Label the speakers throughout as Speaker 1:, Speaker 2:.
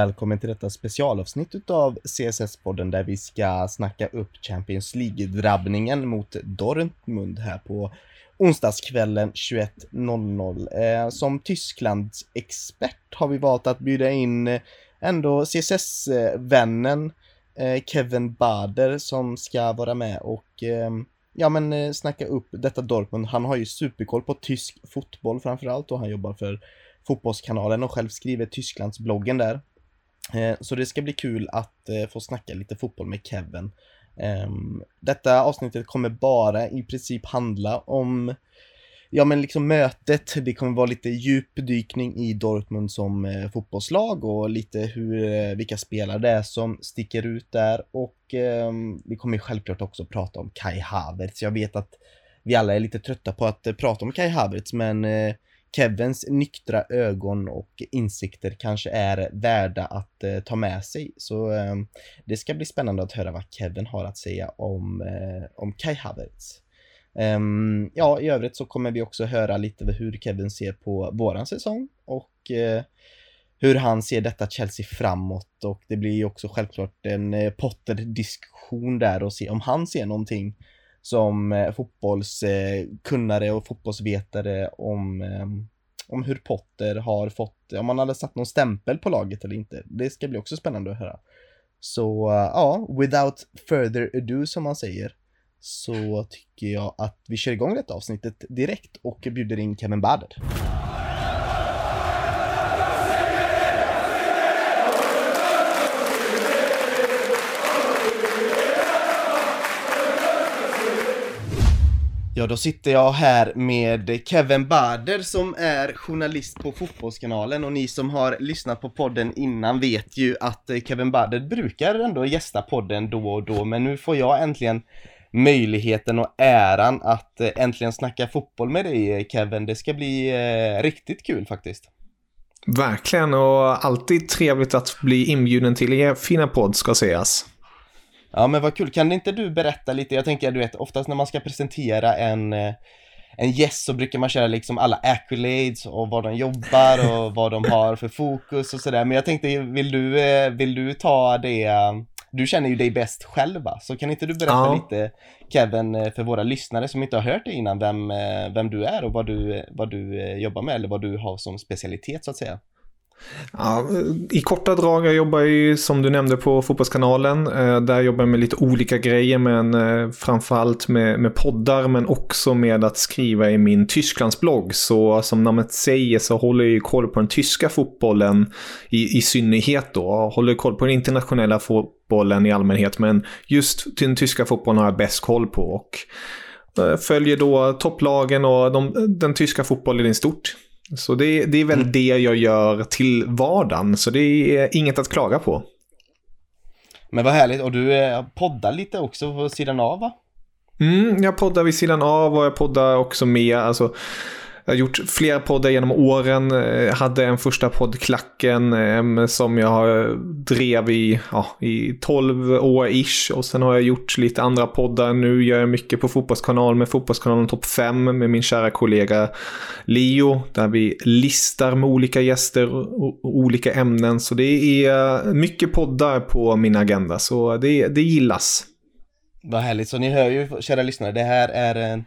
Speaker 1: välkommen till detta specialavsnitt av CSS-podden där vi ska snacka upp Champions League-drabbningen mot Dortmund här på onsdagskvällen 21.00. Eh, som Tysklands expert har vi valt att bjuda in eh, ändå CSS-vännen eh, Kevin Bader som ska vara med och eh, ja men eh, snacka upp detta Dortmund. Han har ju superkoll på tysk fotboll framförallt och han jobbar för Fotbollskanalen och själv skriver Tysklandsbloggen där. Eh, så det ska bli kul att eh, få snacka lite fotboll med Kevin. Ehm, detta avsnittet kommer bara i princip handla om ja men liksom mötet, det kommer vara lite djupdykning i Dortmund som eh, fotbollslag och lite hur, eh, vilka spelare det är som sticker ut där och eh, vi kommer självklart också prata om Kai Havertz. Jag vet att vi alla är lite trötta på att eh, prata om Kai Havertz men eh, Kevins nyktra ögon och insikter kanske är värda att eh, ta med sig. Så eh, det ska bli spännande att höra vad Kevin har att säga om, eh, om Kai Havertz. Um, ja, i övrigt så kommer vi också höra lite hur Kevin ser på våran säsong och eh, hur han ser detta Chelsea framåt och det blir ju också självklart en eh, Potter-diskussion där och se om han ser någonting som eh, fotbollskunnare eh, och fotbollsvetare om, eh, om hur Potter har fått, om han hade satt någon stämpel på laget eller inte. Det ska bli också spännande att höra. Så ja, without further ado som man säger så tycker jag att vi kör igång detta avsnittet direkt och bjuder in Kevin Bader. Ja, då sitter jag här med Kevin Bader som är journalist på Fotbollskanalen och ni som har lyssnat på podden innan vet ju att eh, Kevin Bader brukar ändå gästa podden då och då men nu får jag äntligen möjligheten och äran att eh, äntligen snacka fotboll med dig eh, Kevin. Det ska bli riktigt kul faktiskt.
Speaker 2: Verkligen och alltid trevligt att bli inbjuden till er fina podd ska sägas.
Speaker 1: Ja men vad kul, kan inte du berätta lite? Jag tänker du vet oftast när man ska presentera en eh, en gäst så brukar man köra liksom alla accolades och vad de jobbar och vad de har för fokus och sådär. Men jag tänkte, vill du, eh, vill du ta det du känner ju dig bäst själva, så kan inte du berätta ja. lite Kevin eh, för våra lyssnare som inte har hört det innan, vem, eh, vem du är och vad du, vad du eh, jobbar med eller vad du har som specialitet så att säga?
Speaker 2: Ja, I korta drag, jag jobbar ju som du nämnde på Fotbollskanalen. Eh, där jobbar jag med lite olika grejer, men eh, framförallt med, med poddar, men också med att skriva i min Tysklandsblogg. Så som namnet säger så håller jag ju koll på den tyska fotbollen i, i synnerhet då. Håller koll på den internationella fotbollen i allmänhet, men just den tyska fotbollen har jag bäst koll på. Och eh, följer då topplagen och de, den tyska fotbollen i stort. Så det, det är väl mm. det jag gör till vardagen, så det är inget att klaga på.
Speaker 1: Men vad härligt, och du eh, poddar lite också på sidan av va?
Speaker 2: Mm, jag poddar vid sidan av och jag poddar också med, alltså jag har gjort flera poddar genom åren. Jag hade en första podd, Klacken, eh, som jag drev i, ja, i 12 år ish. Och sen har jag gjort lite andra poddar. Nu gör jag mycket på Fotbollskanalen med Fotbollskanalen Topp 5 med min kära kollega Leo. Där vi listar med olika gäster och olika ämnen. Så det är eh, mycket poddar på min agenda. Så det, det gillas.
Speaker 1: Vad härligt, så ni hör ju kära lyssnare, det här är en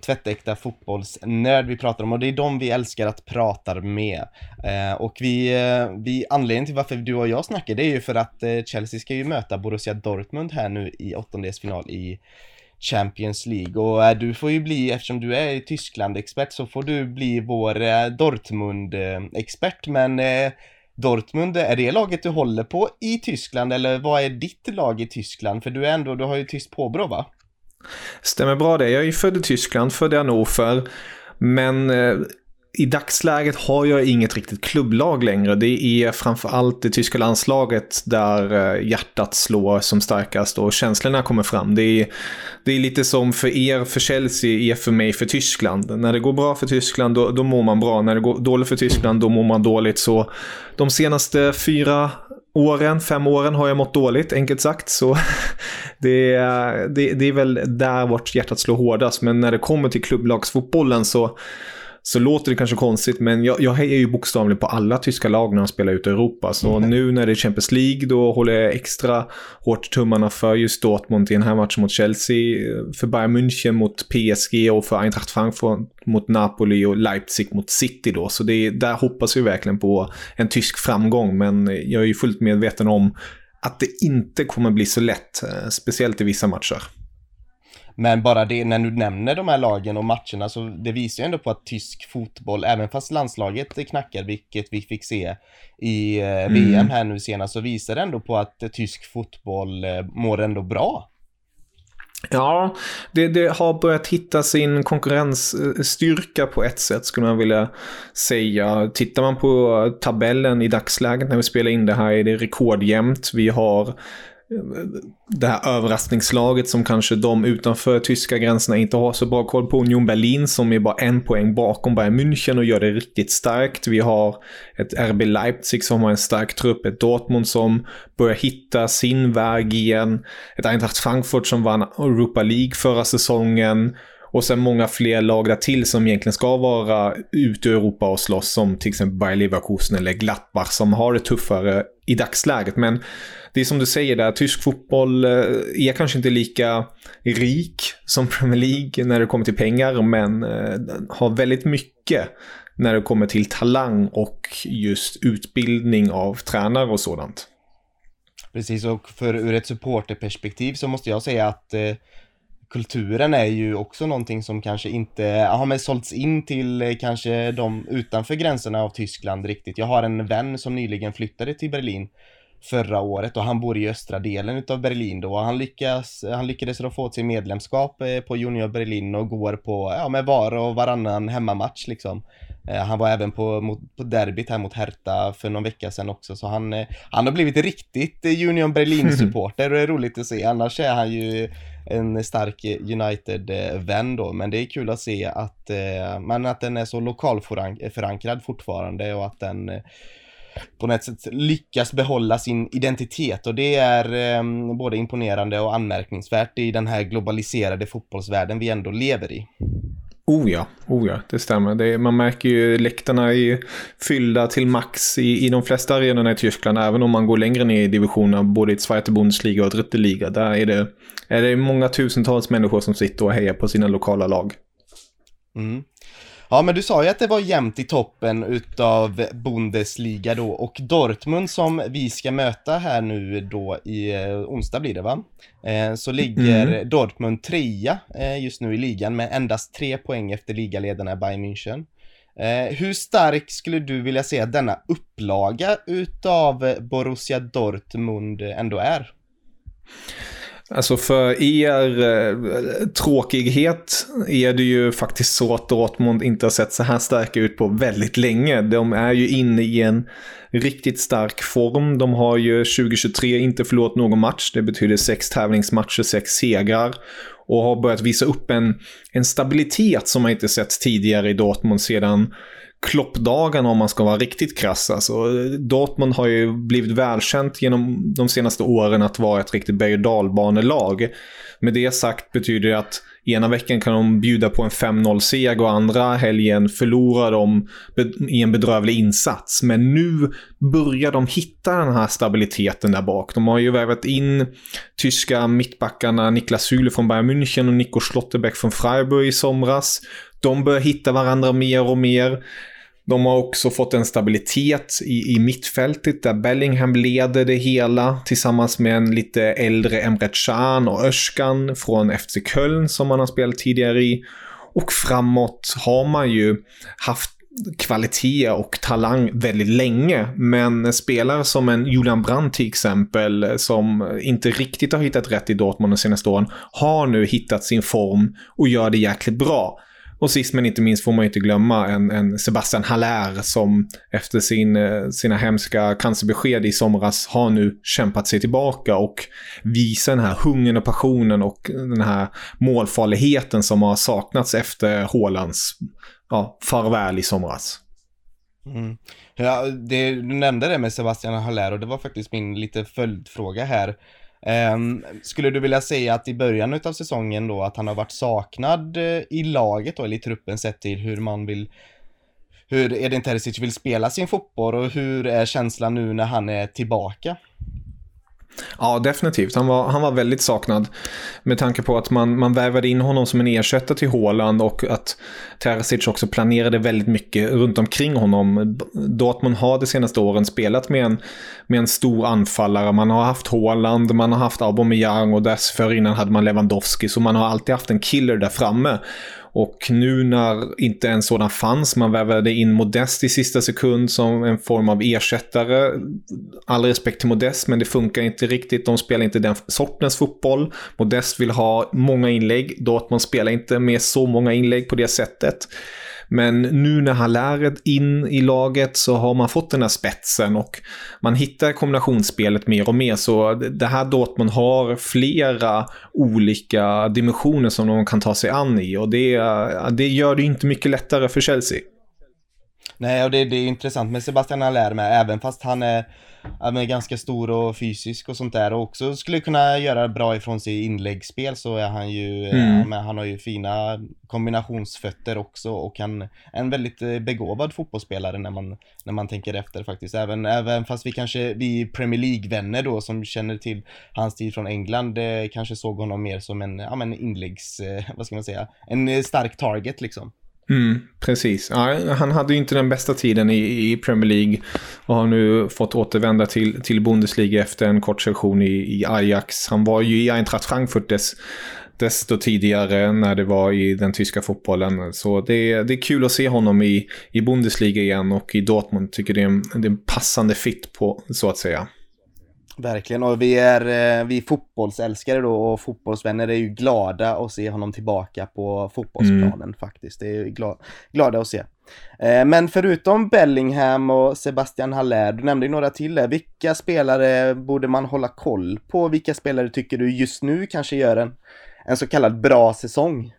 Speaker 1: tvättäkta fotbollsnörd vi pratar om och det är de vi älskar att prata med. Eh, och vi, eh, vi, anledningen till varför du och jag snackar det är ju för att eh, Chelsea ska ju möta Borussia Dortmund här nu i åttondelsfinal i Champions League och eh, du får ju bli, eftersom du är Tyskland-expert så får du bli vår eh, Dortmund-expert men eh, Dortmund, är det laget du håller på i Tyskland eller vad är ditt lag i Tyskland? För du är ändå, du har ju tyst påbrå va?
Speaker 2: Stämmer bra det. Jag är ju född i Tyskland, född i Hannover. Men eh, i dagsläget har jag inget riktigt klubblag längre. Det är framförallt det tyska landslaget där eh, hjärtat slår som starkast och känslorna kommer fram. Det är, det är lite som för er för Chelsea är för mig för Tyskland. När det går bra för Tyskland då, då mår man bra. När det går dåligt för Tyskland då mår man dåligt. Så de senaste fyra åren, fem åren har jag mått dåligt, enkelt sagt. Så det, det, det är väl där vårt hjärtat slår hårdast. Men när det kommer till klubblagsfotbollen så så låter det kanske konstigt, men jag, jag hejar ju bokstavligen på alla tyska lag när de spelar ut i Europa. Så mm. nu när det är Champions League, då håller jag extra hårt tummarna för just Dortmund i den här matchen mot Chelsea, för Bayern München mot PSG och för Eintracht Frankfurt mot Napoli och Leipzig mot City då. Så det, där hoppas vi verkligen på en tysk framgång, men jag är ju fullt medveten om att det inte kommer bli så lätt, eh, speciellt i vissa matcher.
Speaker 1: Men bara det, när du nämner de här lagen och matcherna så det visar ju ändå på att tysk fotboll, även fast landslaget knackar, vilket vi fick se i eh, mm. VM här nu senast, så visar det ändå på att tysk fotboll eh, mår ändå bra.
Speaker 2: Ja, det, det, har börjat hitta sin konkurrensstyrka på ett sätt skulle man vilja säga. Tittar man på tabellen i dagsläget när vi spelar in det här är det rekordjämnt. Vi har det här överraskningslaget som kanske de utanför tyska gränserna inte har så bra koll på. Union Berlin som är bara en poäng bakom Bayern München och gör det riktigt starkt. Vi har ett RB Leipzig som har en stark trupp, ett Dortmund som börjar hitta sin väg igen, ett Eintracht Frankfurt som vann Europa League förra säsongen och sen många fler lag där till som egentligen ska vara ute i Europa och slåss som till exempel Bayer Leverkusen eller Gladbach som har det tuffare i dagsläget. Men det är som du säger där, tysk fotboll eh, är kanske inte lika rik som Premier League när det kommer till pengar, men eh, har väldigt mycket när det kommer till talang och just utbildning av tränare och sådant.
Speaker 1: Precis, och för ur ett supporterperspektiv så måste jag säga att eh, kulturen är ju också någonting som kanske inte har men sålts in till eh, kanske de utanför gränserna av Tyskland riktigt. Jag har en vän som nyligen flyttade till Berlin förra året och han bor i östra delen utav Berlin då. Han, lyckas, han lyckades då få sig medlemskap eh, på Junior Berlin och går på, ja med var och varannan hemmamatch liksom. Eh, han var även på, mot, på derbyt här mot Hertha för någon vecka sedan också, så han, han har blivit riktigt Union Berlin-supporter och det är roligt att se. Annars är han ju en stark eh, United-vän eh, då, men det är kul att se att, eh, men att den är så lokalförankrad fortfarande och att den på något sätt lyckas behålla sin identitet och det är eh, både imponerande och anmärkningsvärt i den här globaliserade fotbollsvärlden vi ändå lever i.
Speaker 2: Oh ja, oh ja, det stämmer. Det, man märker ju läktarna är fyllda till max i, i de flesta arenorna i Tyskland, även om man går längre ner i divisionerna, både i Zweite Bundesliga och Dritte Liga. Där är det, är det många tusentals människor som sitter och hejar på sina lokala lag. Mm.
Speaker 1: Ja, men du sa ju att det var jämnt i toppen utav Bundesliga då och Dortmund som vi ska möta här nu då i eh, onsdag blir det va? Eh, så ligger mm. Dortmund trea eh, just nu i ligan med endast tre poäng efter ligaledarna Bayern München. Eh, hur stark skulle du vilja se att denna upplaga utav Borussia Dortmund ändå är?
Speaker 2: Alltså för er eh, tråkighet är det ju faktiskt så att Dortmund inte har sett så här starka ut på väldigt länge. De är ju inne i en riktigt stark form. De har ju 2023 inte förlorat någon match. Det betyder sex tävlingsmatcher, sex segrar. Och har börjat visa upp en, en stabilitet som man inte sett tidigare i Dortmund sedan kloppdagarna om man ska vara riktigt krass. Alltså, Dortmund har ju blivit välkänt genom de senaste åren att vara ett riktigt berg och Med det sagt betyder det att ena veckan kan de bjuda på en 5-0-seger och andra helgen förlorar de i en bedrövlig insats. Men nu börjar de hitta den här stabiliteten där bak. De har ju vävat in tyska mittbackarna Niklas Süle från Bayern München och Nico Schlotterbeck från Freiburg i somras. De börjar hitta varandra mer och mer. De har också fått en stabilitet i, i mittfältet där Bellingham leder det hela tillsammans med en lite äldre Emre Can och Öskan från FC Köln som man har spelat tidigare i. Och framåt har man ju haft kvalitet och talang väldigt länge. Men spelare som en Julian Brandt till exempel, som inte riktigt har hittat rätt i Dortmund de senaste åren, har nu hittat sin form och gör det jäkligt bra. Och sist men inte minst får man inte glömma en, en Sebastian Haller som efter sin, eh, sina hemska cancerbesked i somras har nu kämpat sig tillbaka och visar den här hungern och passionen och den här målfarligheten som har saknats efter Hålands ja, farväl i somras.
Speaker 1: Mm. Ja, det, du nämnde det med Sebastian Haller och det var faktiskt min lite följdfråga här. Ehm, skulle du vilja säga att i början av säsongen då att han har varit saknad eh, i laget då, eller i truppen sett till hur man vill hur Edin Terzic vill spela sin fotboll och hur är känslan nu när han är tillbaka?
Speaker 2: Ja, definitivt. Han var, han var väldigt saknad. Med tanke på att man, man vävade in honom som en ersättare till Haaland och att Terzic också planerade väldigt mycket runt omkring honom. Dortmund har de senaste åren spelat med en, med en stor anfallare. Man har haft Haaland, man har haft Aubameyang och dessförinnan hade man Lewandowski. Så man har alltid haft en killer där framme. Och nu när inte en sådan fanns, man vävade in Modest i sista sekund som en form av ersättare. All respekt till Modest, men det funkar inte riktigt. De spelar inte den sortens fotboll. Modest vill ha många inlägg. Dortmund spelar inte med så många inlägg på det sättet. Men nu när han lär in i laget så har man fått den här spetsen och man hittar kombinationsspelet mer och mer. Så det här Dortmund har flera olika dimensioner som de kan ta sig an i och det, det gör det inte mycket lättare för Chelsea.
Speaker 1: Nej, och det, det är intressant med Sebastian Allaire med, även fast han är han är ganska stor och fysisk och sånt där och också skulle kunna göra bra ifrån sig i inläggsspel så är han ju, mm. ja, men han har ju fina kombinationsfötter också och han en väldigt eh, begåvad fotbollsspelare när man, när man tänker efter faktiskt. Även, även fast vi kanske, vi Premier League-vänner då som känner till hans tid från England, eh, kanske såg honom mer som en, ja men inläggs, eh, vad ska man säga, en stark target liksom.
Speaker 2: Mm, precis. Ja, han hade ju inte den bästa tiden i, i, Premier League och har nu fått återvända till, till Bundesliga efter en kort session i, i Ajax. Han var ju i Eintracht Frankfurt dess, desto tidigare när det var i den tyska fotbollen. Så det, det är kul att se honom i, i Bundesliga igen och i Dortmund. Tycker det är en, det är en passande fit på, så att säga.
Speaker 1: Verkligen, och vi är, eh, vi fotbollsälskare då och fotbollsvänner är ju glada att se honom tillbaka på fotbollsplanen mm. faktiskt. Det är glad, glada att se. Eh, men förutom Bellingham och Sebastian Haller, du nämnde ju några till där. Vilka spelare borde man hålla koll på? Vilka spelare tycker du just nu kanske gör en, en så kallad bra säsong?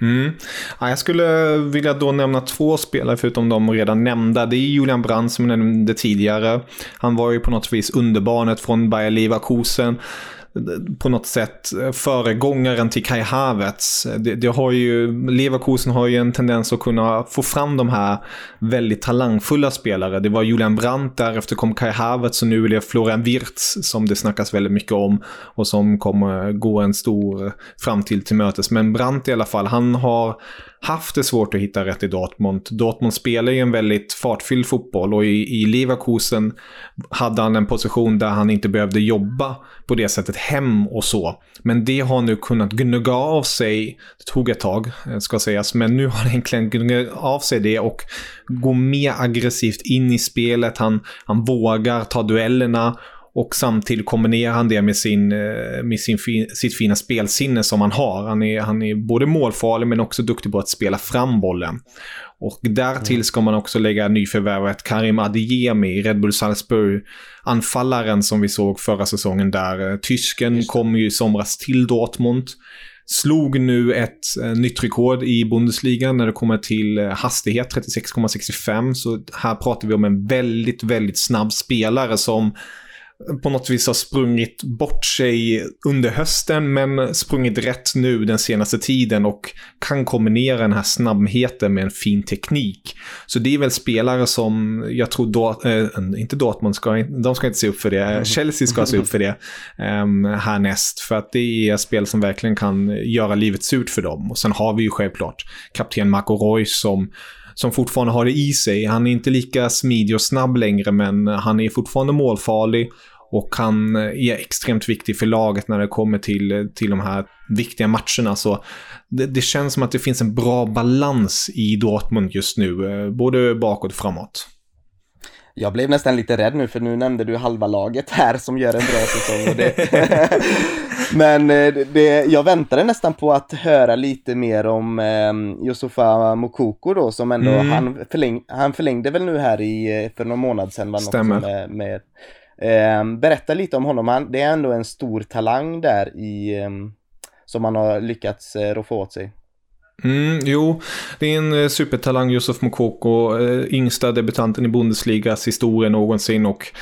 Speaker 2: Mm. Ja, jag skulle vilja då nämna två spelare förutom de redan nämnda. Det är Julian Brandt som jag nämnde tidigare. Han var ju på något vis underbarnet från Bayer Leverkusen på något sätt eh, föregångaren till Kai Havertz. Det, det, har ju, Leverkusen har ju en tendens att kunna få fram de här väldigt talangfulla spelare. Det var Julian Brandt, därefter kom Kai Havertz och nu är det Florian Wirtz som det snackas väldigt mycket om och som kommer gå en stor framtid till mötes. Men Brandt i alla fall, han har haft det svårt att hitta rätt i Dortmund. Dortmund spelar ju en väldigt fartfylld fotboll och i, i Leverkusen hade han en position där han inte behövde jobba på det sättet hem och så. Men det har nu kunnat gnugga av sig, det tog ett tag eh, ska sägas, men nu har han egentligen gnuggat av sig det och går mer aggressivt in i spelet. Han, han vågar ta duellerna och samtidigt kombinerar han det med, sin, eh, med sin sitt fina spelsinne som han har. Han är, han är både målfarlig men också duktig på att spela fram bollen. Och därtill ska man också lägga nyförvärvet Karim Adeyemi i Red Bull Salzburg. Anfallaren som vi såg förra säsongen där. Eh, tysken kom ju i somras till Dortmund. Slog nu ett eh, nytt rekord i Bundesliga när det kommer till hastighet, 36,65. Så här pratar vi om en väldigt, väldigt snabb spelare som på något vis har sprungit bort sig under hösten men sprungit rätt nu den senaste tiden och kan kombinera den här snabbheten med en fin teknik. Så det är väl spelare som jag tror, då, äh, inte Dortmund, ska, de ska inte se upp för det, mm. Chelsea ska se upp för det um, härnäst. För att det är spel som verkligen kan göra livet surt för dem. Och sen har vi ju självklart kapten Marco Reus som som fortfarande har det i sig. Han är inte lika smidig och snabb längre, men han är fortfarande målfarlig och han är extremt viktig för laget när det kommer till, till de här viktiga matcherna. Så det, det känns som att det finns en bra balans i Dortmund just nu, eh, både bakåt och framåt.
Speaker 1: Jag blev nästan lite rädd nu för nu nämnde du halva laget här som gör en bra säsong. Och det... Men eh, det, jag väntade nästan på att höra lite mer om eh, Josufa Mokoko då som ändå, mm. han, förläng, han förlängde väl nu här i, eh, för någon månad sedan. Var
Speaker 2: Stämmer.
Speaker 1: Med, med, eh, berätta lite om honom, han, det är ändå en stor talang där i, eh, som han har lyckats eh, roffa åt sig.
Speaker 2: Mm, jo, det är en eh, supertalang, Josef Mokoko, eh, yngsta debutanten i Bundesligas historia någonsin och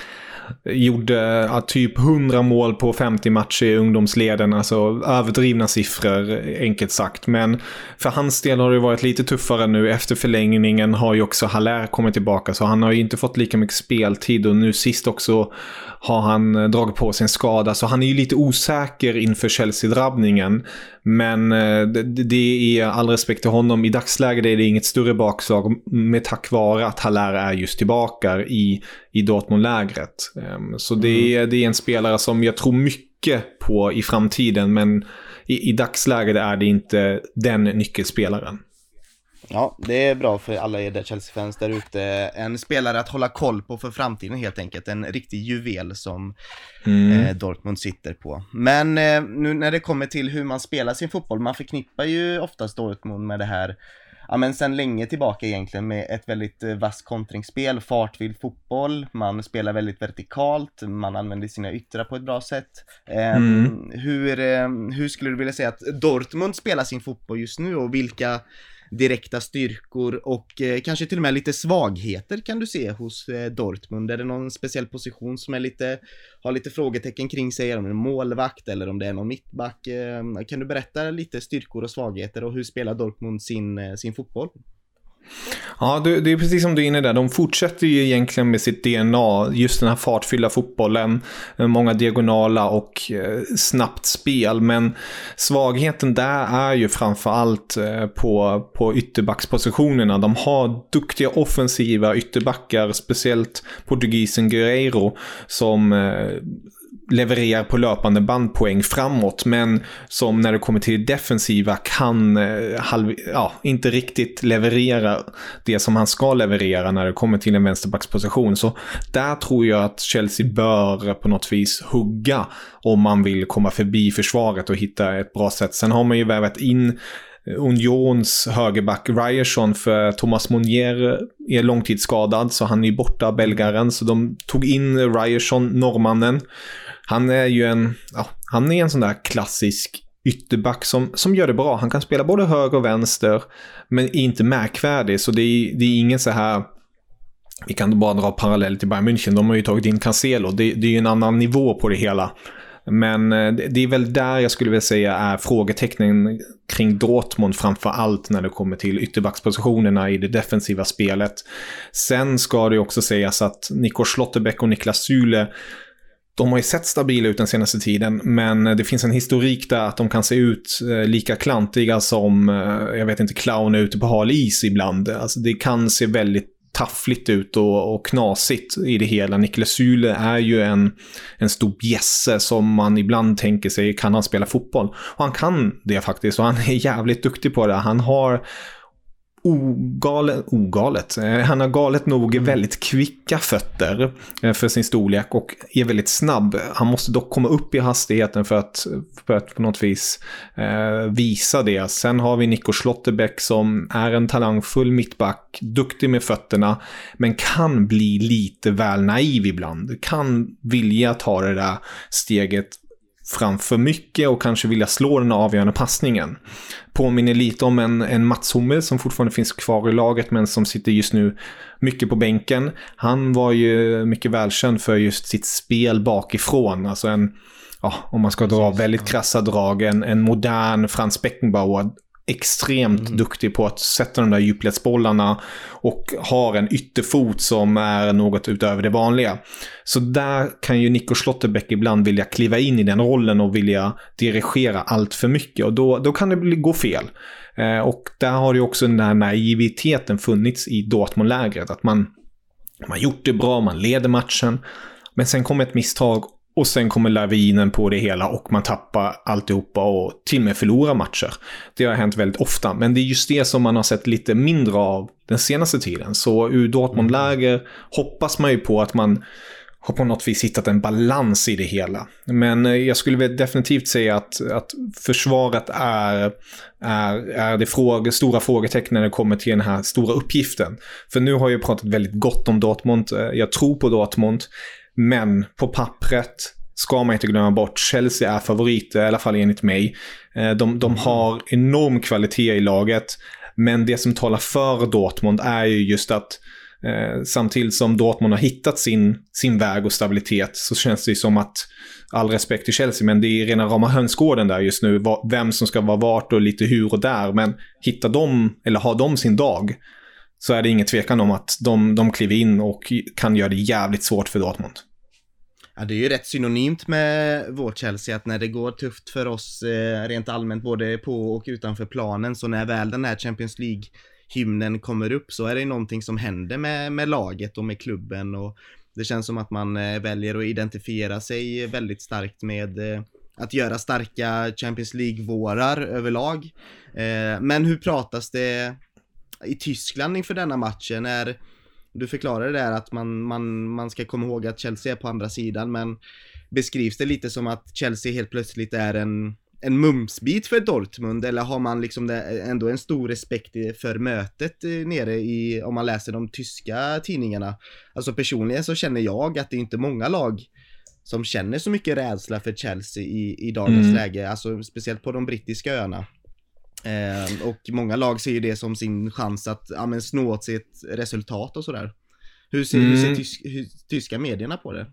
Speaker 2: Gjorde typ 100 mål på 50 matcher i ungdomsleden. Alltså överdrivna siffror, enkelt sagt. Men för hans del har det varit lite tuffare nu. Efter förlängningen har ju också Haller kommit tillbaka. Så han har ju inte fått lika mycket speltid. Och nu sist också har han eh, dragit på sig en skada. Så han är ju lite osäker inför Chelsea-drabbningen. Men eh, det, det är all respekt till honom. I dagsläget är det inget större bakslag med tack vare att Haller är just tillbaka i, i Dortmund-lägret. Ehm, så det mm. är, det är en spelare som jag tror mycket på i framtiden. Men i, i dagsläget är det inte den nyckelspelaren.
Speaker 1: Ja, det är bra för alla er Chelsea-fans där ute. En spelare att hålla koll på för framtiden helt enkelt. En riktig juvel som mm. eh, Dortmund sitter på. Men eh, nu när det kommer till hur man spelar sin fotboll, man förknippar ju oftast Dortmund med det här ja men sen länge tillbaka egentligen med ett väldigt eh, vass kontringsspel, fartvild fotboll, man spelar väldigt vertikalt, man använder sina yttrar på ett bra sätt. Ehm, mm. hur, eh, hur skulle du vilja säga att Dortmund spelar sin fotboll just nu och vilka direkta styrkor och eh, kanske till och med lite svagheter kan du se hos eh, Dortmund. Är det någon speciell position som är lite, har lite frågetecken kring sig, om det är en målvakt eller om det är någon mittback. Eh, kan du berätta lite styrkor och svagheter och hur spelar Dortmund sin, eh, sin fotboll?
Speaker 2: Ja, det, är precis som du är inne där. De fortsätter ju egentligen med sitt DNA, just den här fartfyllda fotbollen, eh, många diagonala och eh, snabbt spel. Men svagheten där är ju framförallt eh, på, på ytterbackspositionerna. De har duktiga offensiva ytterbackar, speciellt portugisen Guerreiro, som levererar på löpande bandpoäng framåt, men som när det kommer till defensiva kan eh, halv, ja, inte riktigt leverera det som han ska leverera när det kommer till en vänsterbacksposition. Så där tror jag att Chelsea bör på något vis hugga om man vill komma förbi försvaret och hitta ett bra sätt. Sen har man ju vävat in eh, Unions högerback Ryerson för Thomas Monier eh, är långtidsskadad så han är borta, belgaren. Så de tog in Ryerson, norrmannen. Han är ju en, ja, han är en sån där klassisk ytterback som, som gör det bra. Han kan spela både höger och vänster, men är inte märkvärdig. Så det är, det är ingen så här... Vi kan bara dra parallell till Bayern München. De har ju tagit in Cancelo. Det, det är ju en annan nivå på det hela. Men eh, det är väl där jag skulle vilja säga är frågetecknen kring Dortmund framför allt när det kommer till ytterbackspositionerna i det defensiva spelet. Sen ska det också sägas att Nico Schlotterbeck och Niklas Sule de har ju sett stabila ut den senaste tiden, men eh, det finns en historik där att de kan se ut eh, lika klantiga som, eh, jag vet inte, clowner ute på hal is ibland. Alltså det kan se väldigt taffligt ut och, och knasigt i det hela. Niklas Sule är ju en, en stor bjässe som man ibland tänker sig, kan han spela fotboll? Och han kan det faktiskt och han är jävligt duktig på det. Han har ogalet, ogalet. Eh, han har galet nog mm. väldigt kvicka fötter eh, för sin storlek och är väldigt snabb. Han måste dock komma upp i hastigheten för att, för att på något vis eh, visa det. Sen har vi Nico Schlotterbeck som är en talangfull mittback, duktig med fötterna, men kan bli lite väl naiv ibland. Kan vilja ta det där steget framför mycket och kanske vilja slå den avgörande passningen. Påminner lite om en, en Mats Hummel som fortfarande finns kvar i laget men som sitter just nu mycket på bänken. Han var ju mycket välkänd för just sitt spel bakifrån. Alltså en, ja, om man ska dra väldigt krassa drag, en, en modern Frans Beckenbauer extremt mm. duktig på att sätta de där djupledsbollarna och har en ytterfot som är något utöver det vanliga. Så där kan ju Nico Schlotterbeck ibland vilja kliva in i den rollen och vilja dirigera allt för mycket och då, då kan det bli, gå fel. Eh, och där har ju också den där naiviteten funnits i Dortmund-lägret. Att man, man gjort det bra, man leder matchen. Men sen kommer ett misstag och sen kommer lavinen på det hela och man tappar alltihopa och till och med förlorar matcher. Det har hänt väldigt ofta, men det är just det som man har sett lite mindre av den senaste tiden. Så ur Dortmund-läger hoppas man ju på att man har på något vis hittat en balans i det hela. Men eh, jag skulle definitivt säga att, att försvaret är, är, är det fråga, stora frågetecknet när det kommer till den här stora uppgiften. För nu har jag pratat väldigt gott om Dortmund. Eh, jag tror på Dortmund. Men på pappret ska man inte glömma bort. Chelsea är favoriter, i alla fall enligt mig. Eh, de, de mm. har enorm kvalitet i laget. Men det som talar för Dortmund är ju just att Eh, samtidigt som Dortmund har hittat sin, sin väg och stabilitet så känns det som att, all respekt till Chelsea, men det är rena rama hönsgården där just nu. Vem som ska vara vart och lite hur och där. Men hittar de, eller har de sin dag, så är det ingen tvekan om att de, de kliver in och kan göra det jävligt svårt för Dortmund.
Speaker 1: Ja, det är ju rätt synonymt med vårt Chelsea att när det går tufft för oss eh, rent allmänt både på och utanför planen så när väl den här Champions League hymnen kommer upp så är det någonting som händer med, med laget och med klubben och det känns som att man eh, väljer att identifiera sig väldigt starkt med eh, att göra starka Champions League-vårar överlag. Eh, men hur pratas det i Tyskland inför denna matchen? Är, du förklarade där att man, man, man ska komma ihåg att Chelsea är på andra sidan men beskrivs det lite som att Chelsea helt plötsligt är en en mumsbit för Dortmund eller har man liksom ändå en stor respekt för mötet eh, nere i, om man läser de tyska tidningarna? Alltså personligen så känner jag att det är inte många lag som känner så mycket rädsla för Chelsea i, i dagens mm. läge, alltså speciellt på de brittiska öarna. Eh, och många lag ser ju det som sin chans att ja, men snå åt sig ett resultat och sådär. Hur ser, mm. hur ser mm. tysk, hur, tyska medierna på det?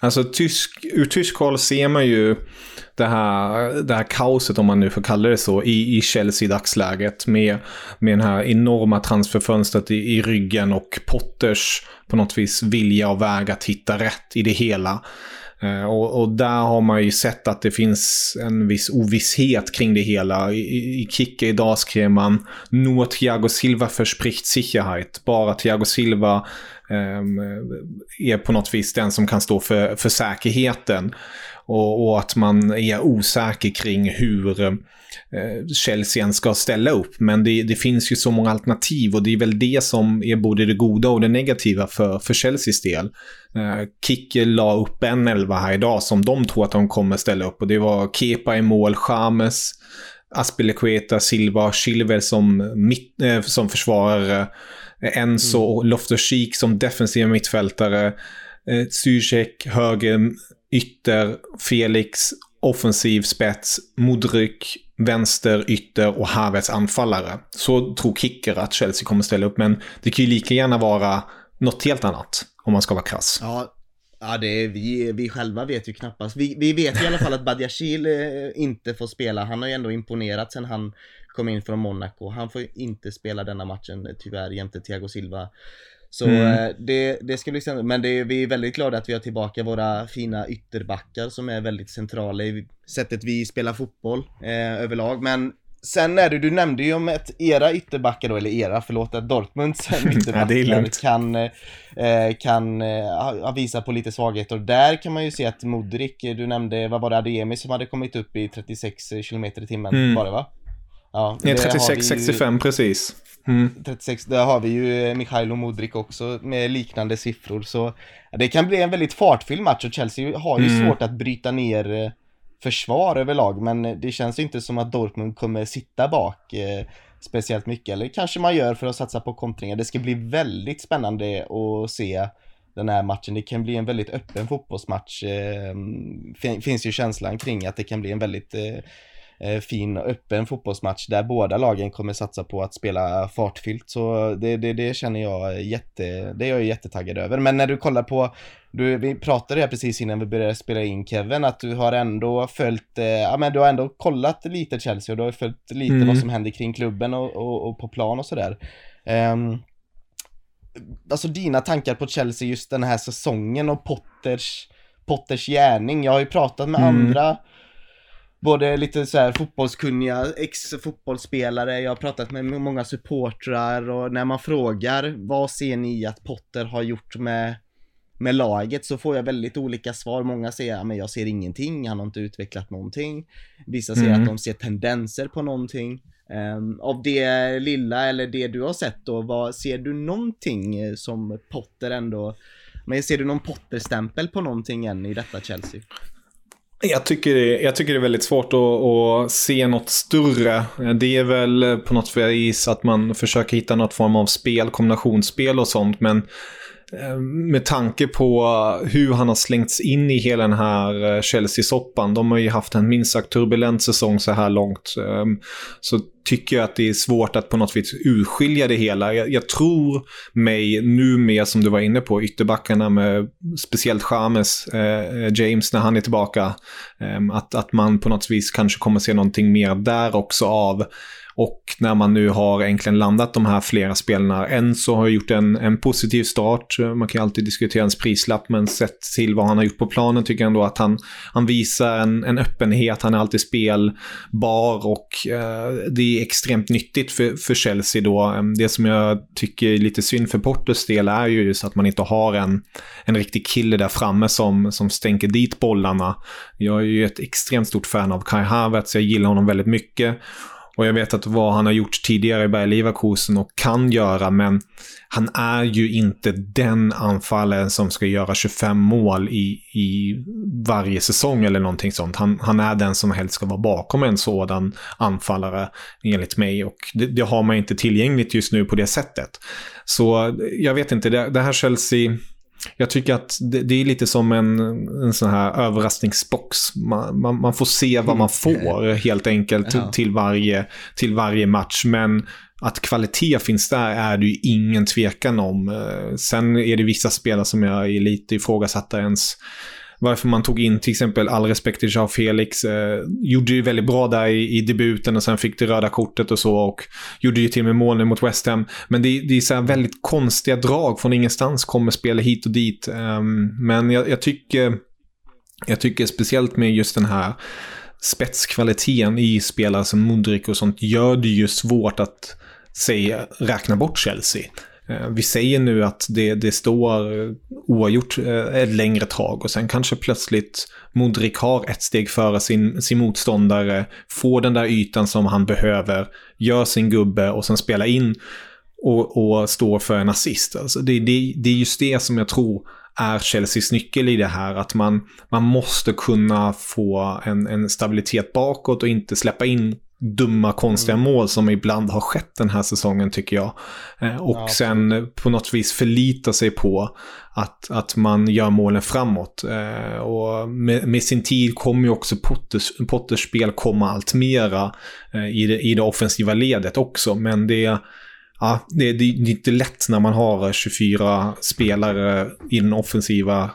Speaker 2: Alltså tysk, ur tysk håll ser man ju det här, det här kaoset, om man nu får kalla det så, i, i Chelsea i dagsläget. Med, med den här enorma transferfönstret i, i ryggen och Potters på något vis vilja och väg att hitta rätt i det hela. Eh, och, och, där har man ju sett att det finns en viss ovisshet kring det hela. I, i Kicke idag skrev man Nur Thiago Silva verspricht Sicherheit. Bara Thiago Silva Ehm, är på något vis den som kan stå för, för säkerheten. Och, och att man är osäker kring hur eh, Chelsea ska ställa upp. Men det, det, finns ju så många alternativ och det är väl det som är både det goda och det negativa för, för Chelseas del. Eh, Kicke la upp en elva här idag som de tror att de kommer ställa upp och det var Kepa i mål, Chames, Aspilicueta, Silva, Chilwell som, mitt, eh, som försvarare. Enzo mm. och Loftus-Cheek som defensiva mittfältare. Eh, Zuzek, höger, ytter, Felix, offensiv spets, Modryk, vänster, ytter och Havertz anfallare. Så tror Kicker att Chelsea kommer ställa upp, men det kan ju lika gärna vara något helt annat om man ska vara krass.
Speaker 1: Ja, ja det är, vi, vi själva vet ju knappast. Vi, vi vet i alla fall att Badiashil eh, inte får spela. Han har ju ändå imponerat sen han kom in från Monaco. Han får inte spela denna matchen tyvärr jämte Thiago Silva. Så mm. Eh, det, det ska bli spännande. Men det, vi är väldigt glada att vi har tillbaka våra fina ytterbackar som är väldigt centrala i sättet vi spelar fotboll eh, överlag. Men sen är det, du nämnde ju om att era ytterbackar då, eller era, förlåt, att Dortmunds ytterbackar ja, kan, eh, kan eh, visa på lite svagheter. Och där kan man ju se att Modric, du nämnde, vad var det, Adeyemi som hade kommit upp i 36 km i timmen, mm. var det va?
Speaker 2: Ja, det 36-65 precis.
Speaker 1: Mm. 36, där har vi ju Mikhailo Modric också med liknande siffror. Så det kan bli en väldigt fartfylld match och Chelsea har ju mm. svårt att bryta ner eh, försvar överlag. Men det känns inte som att Dortmund kommer sitta bak eh, speciellt mycket. Eller kanske man gör för att satsa på kontringar. Det ska bli väldigt spännande att se den här matchen. Det kan bli en väldigt öppen fotbollsmatch. Eh, finns ju känslan kring att det kan bli en väldigt eh, fin och öppen fotbollsmatch där båda lagen kommer satsa på att spela fartfyllt. Så det, det, det känner jag jätte, det är jag jättetaggad över. Men när du kollar på, du, vi pratade här precis innan vi började spela in Kevin, att du har ändå följt, eh, ja men du har ändå kollat lite Chelsea och du har följt lite mm. vad som händer kring klubben och, och, och på plan och sådär. Um, alltså dina tankar på Chelsea just den här säsongen och Potters, Potters gärning. Jag har ju pratat med mm. andra både lite så här fotbollskunniga ex-fotbollsspelare, jag har pratat med många supportrar och när man frågar vad ser ni att Potter har gjort med, med laget så får jag väldigt olika svar. Många säger att jag ser ingenting, han har inte utvecklat någonting. Vissa säger mm. att de ser tendenser på någonting. Um, av det lilla eller det du har sett då, vad, ser du någonting som Potter ändå men ser du någon Potter-stämpel på någonting än i detta Chelsea?
Speaker 2: Jag tycker, det, jag tycker det är väldigt svårt att, att, se något större. Det är väl på något vis att man försöker hitta något form av spel, kombinationsspel och sånt. Men Ehm, med tanke på hur han har slängts in i hela den här eh, Chelsea-soppan. De har ju haft en minst sagt turbulent säsong så här långt. Ehm, så tycker jag att det är svårt att på något vis urskilja det hela. Jag, jag tror mig nu med, som du var inne på, ytterbackarna med speciellt James, eh, eh James när han är tillbaka. Eh, att, att man på något vis kanske kommer se någonting mer där också av och när man nu har egentligen landat de här flera spelarna. Enzo har gjort en, en positiv start. Man kan ju alltid diskutera hans prislapp, men sett till vad han har gjort på planen tycker jag ändå att han, han visar en, en öppenhet. Han är alltid spelbar och eh, det är extremt nyttigt för, för Chelsea då. Ehm, det som jag tycker är lite synd för Portos del är ju just att man inte har en, en riktig kille där framme som, som stänker dit bollarna. Jag är ju ett extremt stort fan av Kai Havertz, jag gillar honom väldigt mycket. Och jag vet att vad han har gjort tidigare i Bayer Leverkusen och kan göra, men han är ju inte den anfallaren som ska göra 25 mål i, i varje säsong eller någonting sånt. Han, han är den som helst ska vara bakom en sådan anfallare, enligt mig. Och det, det har man inte tillgängligt just nu på det sättet. Så jag vet inte, det, det här Chelsea jag tycker att det, det, är lite som en, en sån här överraskningsbox. Man, man, man får se vad man mm. får helt enkelt ja. till, varje, till varje match. Men att kvalitet finns där är det ju ingen tvekan om. Eh, sen är det vissa spelare som jag är lite ifrågasatta ens varför man tog in till exempel all respekt till Jean Felix. Eh, gjorde ju väldigt bra där i, i, debuten och sen fick det röda kortet och så och gjorde ju till och med mål mot West Ham. Men det, det är så väldigt konstiga drag från ingenstans, kommer spela hit och dit. Um, men jag, jag, tycker, jag tycker speciellt med just den här spetskvaliteten i spelare som Modric och sånt gör det ju svårt att säga, räkna bort Chelsea. Eh, vi säger nu att det, det står oavgjort eh, ett längre tag och sen kanske plötsligt Modric har ett steg före sin, sin motståndare, får den där ytan som han behöver, gör sin gubbe och sen spelar in och, och står för en assist. Alltså det, det, det är just det som jag tror är Chelseas nyckel i det här. Att man, man måste kunna få en, en stabilitet bakåt och inte släppa in dumma, konstiga mm. mål som ibland har skett den här säsongen tycker jag. Eh, och ja, sen på något vis förlita sig på att, att man gör målen framåt. Eh, och med, med, sin tid kommer ju också Potters, Potters spel komma allt mera eh, i, det, i det offensiva ledet också. Men det, ja, det, det är inte lätt när man har 24 spelare i den offensiva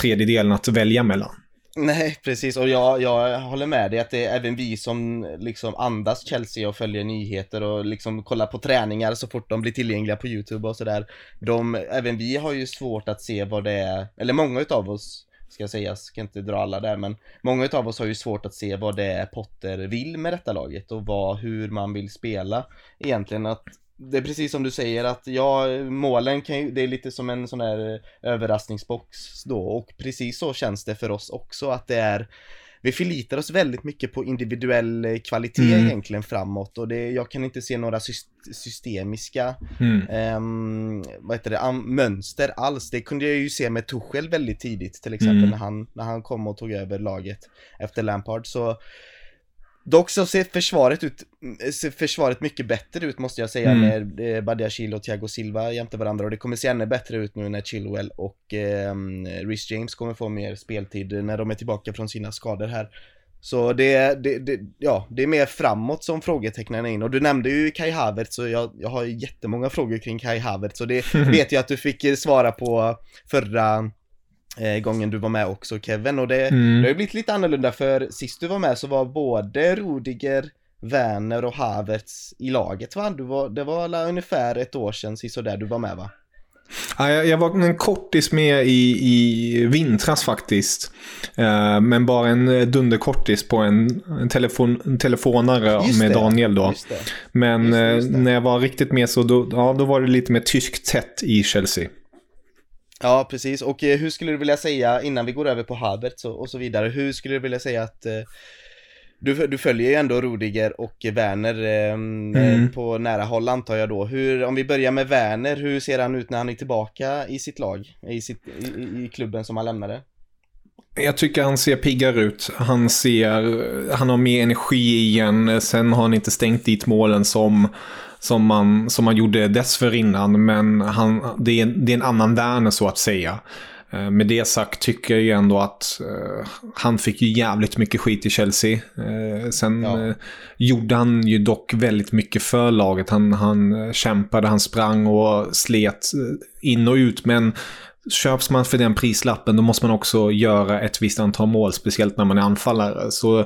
Speaker 2: tredjedelen att välja mellan.
Speaker 1: Nej, precis. Och jag, jag håller med dig att det är även vi som liksom andas Chelsea och följer nyheter och liksom kollar på träningar så fort de blir tillgängliga på YouTube och sådär. De, även vi har ju svårt att se vad det är, eller många utav oss ska jag säga, ska inte dra alla där men många utav oss har ju svårt att se vad det är Potter vill med detta laget och vad, hur man vill spela egentligen att det är precis som du säger att ja, målen kan ju, det är lite som en sån här överraskningsbox då och precis så känns det för oss också att det är vi förlitar oss väldigt mycket på individuell kvalitet mm. egentligen framåt och det, jag kan inte se några systemiska mm. um, vad heter det, mönster alls. Det kunde jag ju se med Tuchel väldigt tidigt till exempel mm. när, han, när han kom och tog över laget efter Lampard. Så Dock så ser försvaret ut, ser försvaret mycket bättre ut måste jag säga mm. med eh, Badiashil och Thiago Silva jämte varandra och det kommer se ännu bättre ut nu när Chilwell och eh, Rhys James kommer få mer speltid när de är tillbaka från sina skador här. Så det, det, det, ja, det är mer framåt som frågetecknen är in och du nämnde ju Kai Havertz så jag, jag har jättemånga frågor kring Kai Havertz och det vet jag att du fick svara på förra gången du var med också Kevin och det, mm. det har ju blivit lite annorlunda för sist du var med så var både Rudiger, Werner och Havertz i laget va? Du var, det var alla ungefär ett år sedan där du var med va?
Speaker 2: Ja, jag var en kortis med i, i vintras faktiskt. Uh, men bara en dunderkortis på en, en, telefon, en telefonare med Daniel då. Men just det, just det. när jag var riktigt med så då, ja, då var det lite mer tyskt tätt i Chelsea.
Speaker 1: Ja, precis. Och eh, hur skulle du vilja säga, innan vi går över på Havertz och, och så vidare, hur skulle du vilja säga att eh, du, du följer ju ändå Rudiger och Werner eh, mm. på nära håll antar jag då. Hur, om vi börjar med Werner, hur ser han ut när han är tillbaka i sitt lag? I, sitt, i, i klubben som han lämnade?
Speaker 2: Jag tycker han ser piggare ut. Han ser, han har mer energi igen. Sen har han inte stängt dit målen som som man, som man gjorde dessförinnan. Men han, det, är, det är en annan Werner så att säga. Eh, med det sagt tycker jag ju ändå att uh, han fick ju jävligt mycket skit i Chelsea. Uh, sen ja. uh, gjorde han ju dock väldigt mycket för laget. Han, han kämpade, han sprang och slet in och ut. Men köps man för den prislappen då måste man också göra ett visst antal mål, speciellt när man är anfallare. Så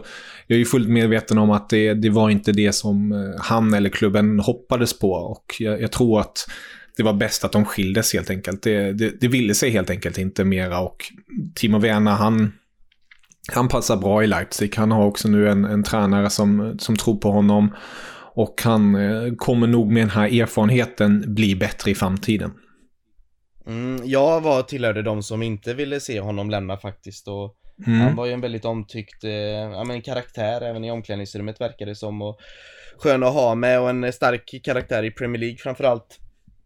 Speaker 2: jag är ju fullt medveten om att det, det var inte det som eh, han eller klubben hoppades på. Och jag, jag tror att det var bäst att de skildes helt enkelt. Det, det, det ville sig helt enkelt inte mera och Timo Werner han, han passar bra i Leipzig. Han har också nu en, en tränare som, som tror på honom och han eh, kommer nog med den här erfarenheten bli bättre i framtiden.
Speaker 1: Mm, jag var tillhörde de som inte ville se honom lämna faktiskt och mm. han var ju en väldigt omtyckt eh, ja, men karaktär även i omklädningsrummet verkade det som och skön att ha med och en stark karaktär i Premier League framförallt.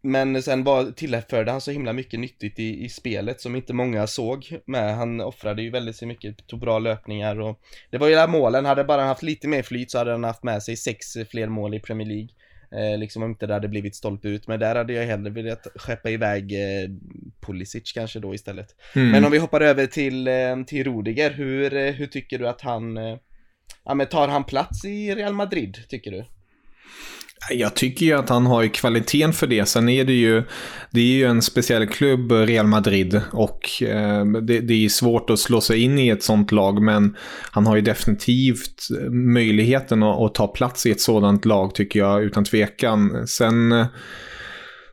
Speaker 1: Men sen var, tillförde han så himla mycket nyttigt i, i spelet som inte många såg med. Han offrade ju väldigt så mycket, tog bra löpningar och det var ju där målen, hade bara haft lite mer flyt så hade han haft med sig sex fler mål i Premier League. Eh, liksom om inte det hade blivit stolt ut, men där hade jag hellre velat skeppa iväg eh, Pulisic kanske då istället. Mm. Men om vi hoppar över till, eh, till Rudiger, hur, eh, hur tycker du att han, eh, ja men tar han plats i Real Madrid, tycker du?
Speaker 2: Jag tycker ju att han har ju kvaliteten för det. Sen är det ju, det är ju en speciell klubb, Real Madrid. Och eh, det, det, är svårt att slå sig in i ett sånt lag. Men han har ju definitivt eh, möjligheten att, att ta plats i ett sådant lag tycker jag utan tvekan. Sen eh,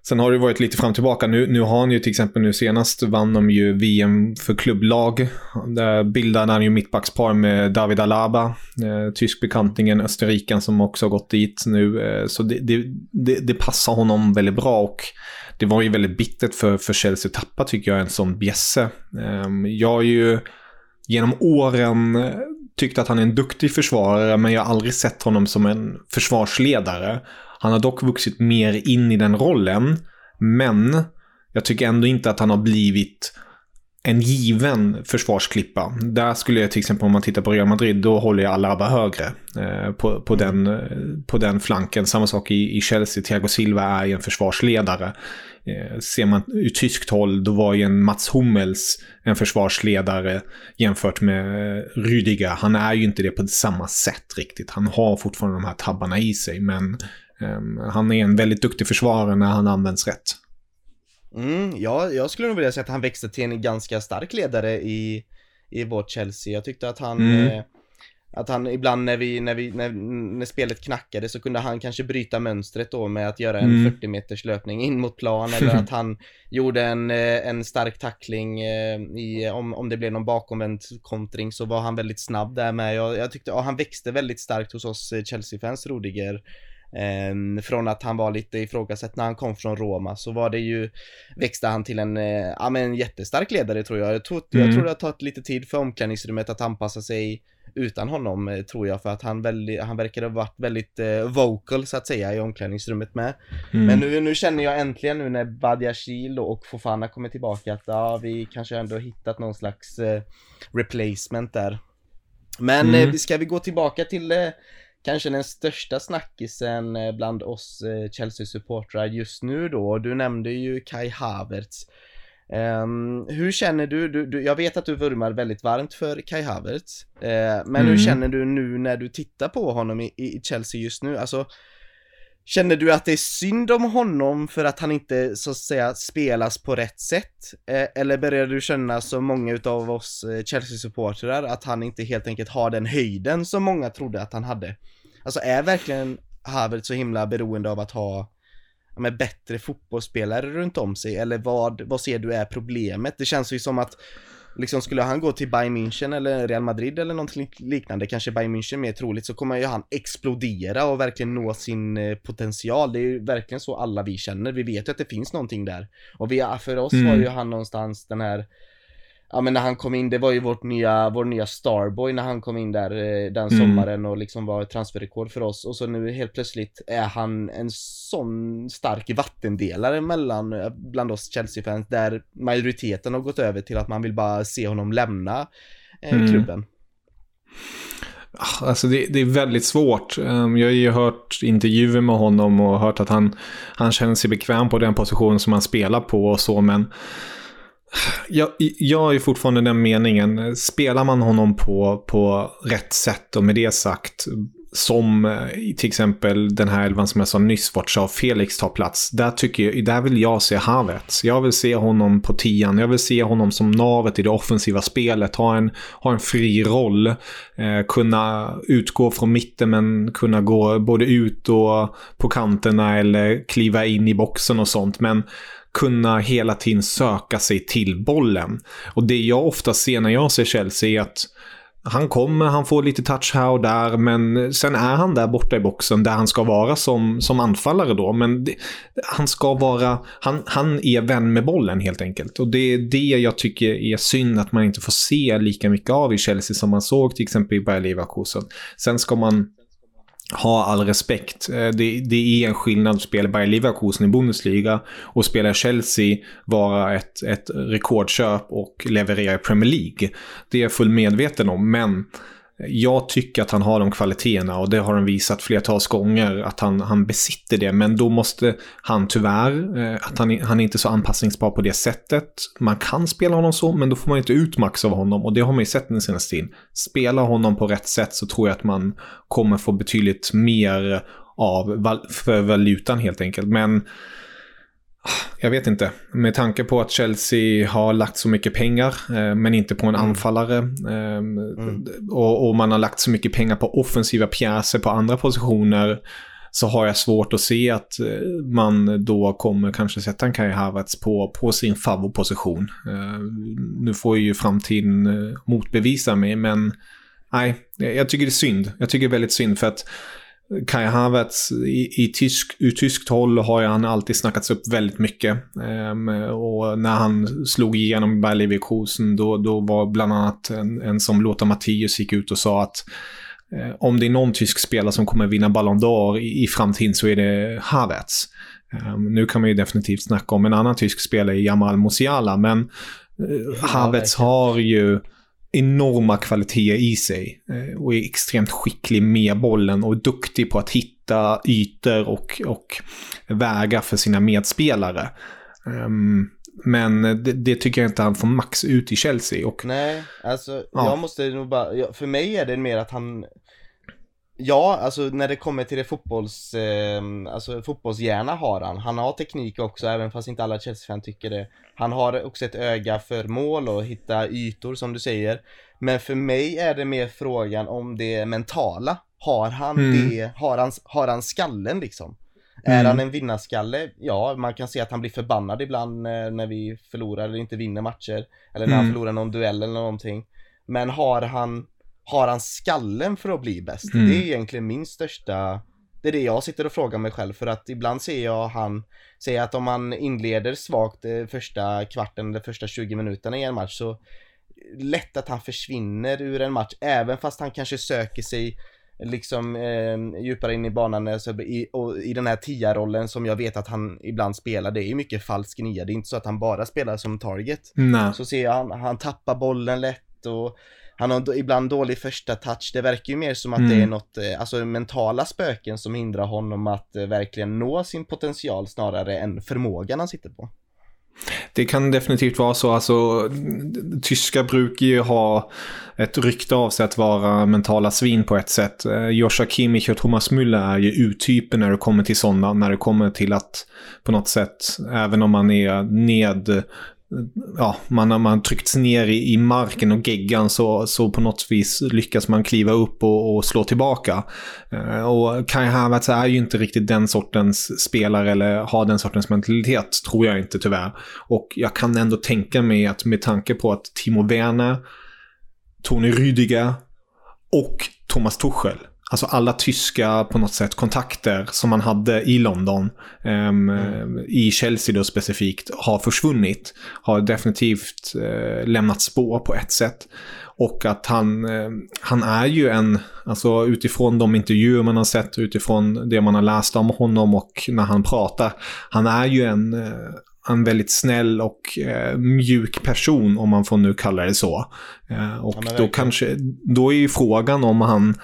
Speaker 2: Sen har det varit lite fram och tillbaka. Nu, nu har han ju till exempel nu senast vann de ju VM för klubblag. Där bildade han ju mittbackspar med David Alaba, eh, tyskbekantingen, österrikan som också har gått dit nu. Eh, så det, det, det, det, passar honom väldigt bra och det var ju väldigt bittert för, för Chelsea att tappa tycker jag en sån bjässe. Eh, jag har ju genom åren eh, tyckt att han är en duktig försvarare men jag har aldrig sett honom som en försvarsledare. Han har dock vuxit mer in i den rollen, men jag tycker ändå inte att han har blivit en given försvarsklippa. Där skulle jag till exempel om man tittar på Real Madrid, då håller jag Alaba högre eh, på, på, den, eh, på den flanken. Samma sak i, i Chelsea, Thiago Silva är ju en försvarsledare. Eh, ser man ur tyskt håll, då var ju en Mats Hummels en försvarsledare jämfört med eh, Rüdiger. Han är ju inte det på samma sätt riktigt. Han har fortfarande de här tabbarna i sig, men han är en väldigt duktig försvarare när han används rätt.
Speaker 1: Mm, ja, jag skulle nog vilja säga att han växte till en ganska stark ledare i, i vårt Chelsea. Jag tyckte att han mm. eh, att han ibland när vi, när vi, när, när spelet knackade så kunde han kanske bryta mönstret då med att göra en mm. 40 meters löpning in mot plan eller att han gjorde en, eh, en stark tackling eh, i, om, om det blev någon bakomvänd kontring så var han väldigt snabb där med. Jag, jag tyckte, ja, han växte väldigt starkt hos oss Chelsea-fans, Rodiger. Eh, från att han var lite ifrågasatt när han kom från Roma så var det ju Växte han till en, eh, ja men en jättestark ledare tror jag. Jag tror, mm. jag tror det har tagit lite tid för omklädningsrummet att anpassa sig utan honom eh, tror jag för att han, väldigt, han verkar ha varit väldigt eh, vocal så att säga i omklädningsrummet med. Mm. Men nu, nu känner jag äntligen nu när Badiashil och Fofana kommer tillbaka att ja, vi kanske ändå hittat någon slags eh, replacement där. Men mm. eh, ska vi gå tillbaka till eh, kanske den största snackisen eh, bland oss eh, Chelsea-supportrar just nu då. Du nämnde ju Kai Havertz. Um, hur känner du, du, du, jag vet att du vurmar väldigt varmt för Kai Havertz, uh, men mm. hur känner du nu när du tittar på honom i, i Chelsea just nu? Alltså, Känner du att det är synd om honom för att han inte så att säga spelas på rätt sätt? Eh, eller börjar du känna som många utav oss eh, Chelsea-supportrar att han inte helt enkelt har den höjden som många trodde att han hade? Alltså är verkligen Havertz så himla beroende av att ha med bättre fotbollsspelare runt om sig? Eller vad, vad ser du är problemet? Det känns ju som att liksom skulle han gå till Bayern München eller Real Madrid eller någonting liknande, kanske Bayern München mer troligt, så kommer ju han explodera och verkligen nå sin eh, potential. Det är ju verkligen så alla vi känner. Vi vet ju att det finns någonting där. Och vi, för oss mm. var ju han någonstans den här ja men när han kom in, det var ju vårt nya, vår nya Starboy när han kom in där eh, den mm. sommaren och liksom var transferrekord för oss och så nu helt plötsligt är han en sån stark vattendelare mellan, eh, bland oss Chelsea-fans där majoriteten har gått över till att man vill bara se honom lämna eh, mm. klubben.
Speaker 2: Ah, alltså det, det, är väldigt svårt. Ehm, jag har ju hört intervjuer med honom och hört att han, han känner sig bekväm på den position som han spelar på och så, men jag, jag är fortfarande den meningen, spelar man honom på, på rätt sätt och med det sagt som eh, till exempel den här elvan som jag sa nyss, vart sa Felix tar plats. Där, tycker jag, där vill jag se Havertz. Jag vill se honom på tian. Jag vill se honom som navet i det offensiva spelet. Ha en, ha en fri roll. Eh, kunna utgå från mitten men kunna gå både ut och på kanterna eller kliva in i boxen och sånt. Men kunna hela tiden söka sig till bollen. Och det jag ofta ser när jag ser Chelsea är att han kommer, han får lite touch här och där, men sen är han där borta i boxen där han ska vara som, som anfallare då. Men det, han ska vara, han, han är vän med bollen helt enkelt. Och det är det jag tycker är synd att man inte får se lika mycket av i Chelsea som man såg till exempel i Bayer Leverkusen. Sen ska man ha all respekt. Eh, det, det är en skillnad att spela Bayer Leverkusen i Bundesliga och spela Chelsea, vara ett, ett rekordköp och leverera i Premier League. Det är jag fullt medveten om, men jag tycker att han har de kvaliteterna och det har han visat flertals gånger att han, han besitter det. Men då måste han tyvärr, eh, att han, han är inte så anpassningsbar på det sättet. Man kan spela honom så, men då får man inte ut max av honom och det har man ju sett den senaste tiden. Spela honom på rätt sätt så tror jag att man kommer få betydligt mer av för valutan helt enkelt. Men jag vet inte. Med tanke på att Chelsea har lagt så mycket pengar, eh, men inte på en mm. anfallare. Eh, mm. och, och, man har lagt så mycket pengar på offensiva pjäser på andra positioner. Så har jag svårt att se att eh, man då kommer kanske sätta en Kai Havertz på, på sin favoritposition. Eh, nu får ju framtiden eh, motbevisa mig, men nej, jag tycker det är synd. Jag tycker det är väldigt synd för att Kai Havertz i, i tysk, ur tyskt håll har han alltid snackats upp väldigt mycket. Um, och när han slog igenom Bayer Leverkusen då, då var bland annat en, en som Lothar Matthäus gick ut och sa att eh, om det är någon tysk spelare som kommer vinna Ballon d'Or i, i framtiden så är det Havertz. Um, nu kan man ju definitivt snacka om en annan tysk spelare, Jamal Musiala, men uh, Havertz har ju enorma kvaliteter i sig eh, och är extremt skicklig med bollen och duktig på att hitta ytor och, och vägar för sina medspelare. Um, men det, det, tycker jag inte han får max ut i Chelsea. Och,
Speaker 1: Nej, alltså ja. jag måste nog bara, för mig är det mer att han Ja, alltså när det kommer till det fotbolls, eh, alltså fotbollshjärna har han. Han har teknik också, även fast inte alla Chelsea-fan tycker det. Han har också ett öga för mål och hitta ytor som du säger. Men för mig är det mer frågan om det mentala. Har han mm. det, har han, har han skallen liksom? Mm. Är han en vinnarskalle? Ja, man kan se att han blir förbannad ibland när, när vi förlorar eller inte vinner matcher. Eller när mm. han förlorar någon duell eller någonting. Men har han har han skallen för att bli bäst? Mm. Det är egentligen min största det är det jag sitter och frågar mig själv för att ibland ser jag han Säger att om man inleder svagt eh, första kvarten eller första 20 minuterna i en match så Lätt att han försvinner ur en match även fast han kanske söker sig liksom eh, djupare in i banan alltså, i, och i den här tia-rollen som jag vet att han ibland spelar. Det är ju mycket falsk nia. Det är inte så att han bara spelar som target.
Speaker 2: Nej.
Speaker 1: Så ser jag han, han tappar bollen lätt och han har ibland dålig första touch. Det verkar ju mer som att mm. det är mm. något, eh, alltså mentala spöken som hindrar honom att eh, verkligen nå sin potential snarare än förmågan han sitter på.
Speaker 2: Det kan definitivt vara så. Alltså, tyskar brukar ju ha ett rykte av sig att vara mentala svin på ett sätt. Eh, Joshua Kimmich och Thomas Müller är ju uttyper när det kommer till sådana. När det kommer till att på något sätt, även om man är ned ja, man har man tryckts ner i, i, marken och geggan så, så på något vis lyckas man kliva upp och, och slå tillbaka. Eh, och Kai Havertz är ju inte riktigt den sortens spelare eller har den sortens mentalitet, tror jag inte tyvärr. Och jag kan ändå tänka mig att med tanke på att Timo Werner, Tony Rüdiger och Thomas Tuchel Alltså alla tyska på något sätt kontakter som man hade i London, um, mm. i Chelsea då specifikt, har försvunnit. Har definitivt uh, lämnat spår på ett sätt. Och att han, uh, han är ju en, alltså utifrån de intervjuer man har sett, utifrån det man har läst om honom och när han pratar. Han är ju en, uh, en väldigt snäll och eh, mjuk person, om man får nu kalla det så. Eh, och ja, då kanske, då är ju frågan om han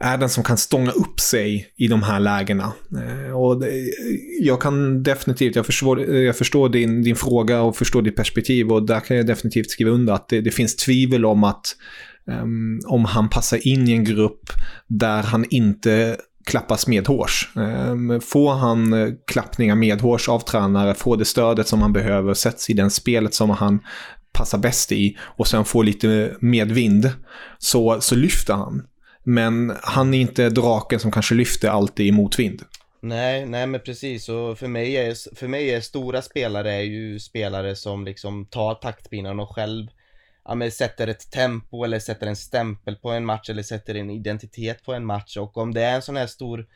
Speaker 2: är den som kan stånga upp sig i de här lägena. Eh, och jag kan definitivt, jag förstår, jag förstår din, din fråga och förstår ditt perspektiv och där kan jag definitivt skriva under att det, det finns tvivel om att um, om han passar in i en grupp där han inte klappas medhårs. Ehm, får han eh, klappningar medhårs av tränare, får det stödet som han behöver, sätts i den spelet som han passar bäst i och sen får lite medvind så, så lyfter han. Men han är inte draken som kanske lyfter alltid i motvind.
Speaker 1: Nej, nej men precis och för mig är, för mig är stora spelare är ju spelare som liksom tar taktpinnen och själv ja, men sätter ett tempo eller sätter en stämpel på en match eller sätter en identitet på en match och om det är en sån här stor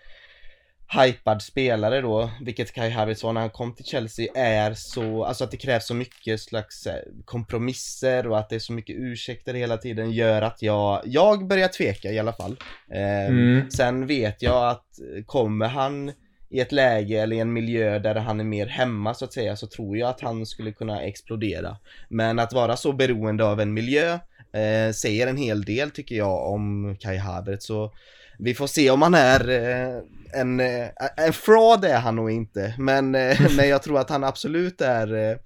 Speaker 1: hypad spelare då, vilket Kai Havertz var när han kom till Chelsea, är så, alltså att det krävs så mycket slags eh, kompromisser och att det är så mycket ursäkter hela tiden gör att jag, jag börjar tveka i alla fall. Eh, mm. Sen vet jag att kommer han i ett läge eller i en miljö där han är mer hemma så att säga så tror jag att han skulle kunna explodera. Men att vara så beroende av en miljö eh, säger en hel del tycker jag om Kai Havertz så vi får se om han är eh, en, eh, en fraud är han nog inte, men, eh, men jag tror att han absolut är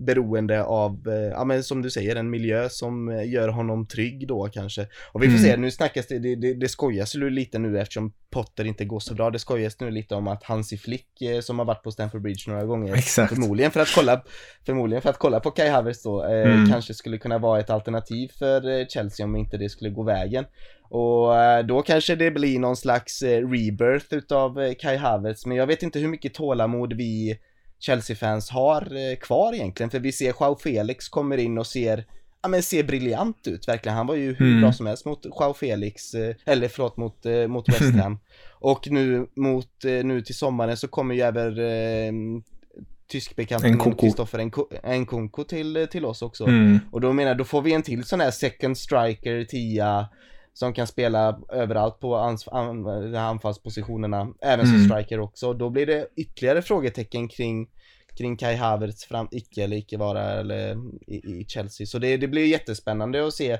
Speaker 1: beroende av, ja men som du säger, en miljö som gör honom trygg då kanske. Och vi får mm. se, nu snackas det, det, det, det skojas ju lite nu eftersom Potter inte går så bra. Det skojas nu lite om att Hansi Flick som har varit på Stamford Bridge några gånger,
Speaker 2: Exakt.
Speaker 1: förmodligen för att kolla, förmodligen för att kolla på Kai Havertz då, mm. kanske skulle kunna vara ett alternativ för Chelsea om inte det skulle gå vägen. Och eh, då kanske det blir någon slags eh, rebirth utav eh, Kai Havertz, men jag vet inte hur mycket tålamod vi Chelsea-fans har kvar egentligen, för vi ser Joao Felix kommer in och ser ja men ser briljant ut verkligen. Han var ju hur mm. bra som helst mot Joao Felix, eller förlåt mot, mot West Ham. och nu mot, nu till sommaren så kommer ju även eh, Kristoffer Nkunku till, till oss också. Mm. Och då menar jag, då får vi en till sån här second striker, tia, som kan spela överallt på ans an anfallspositionerna, även som mm. striker också. Då blir det ytterligare frågetecken kring kring Kai Havertz fram, icke eller icke vara eller i, i Chelsea. Så det, det blir jättespännande att se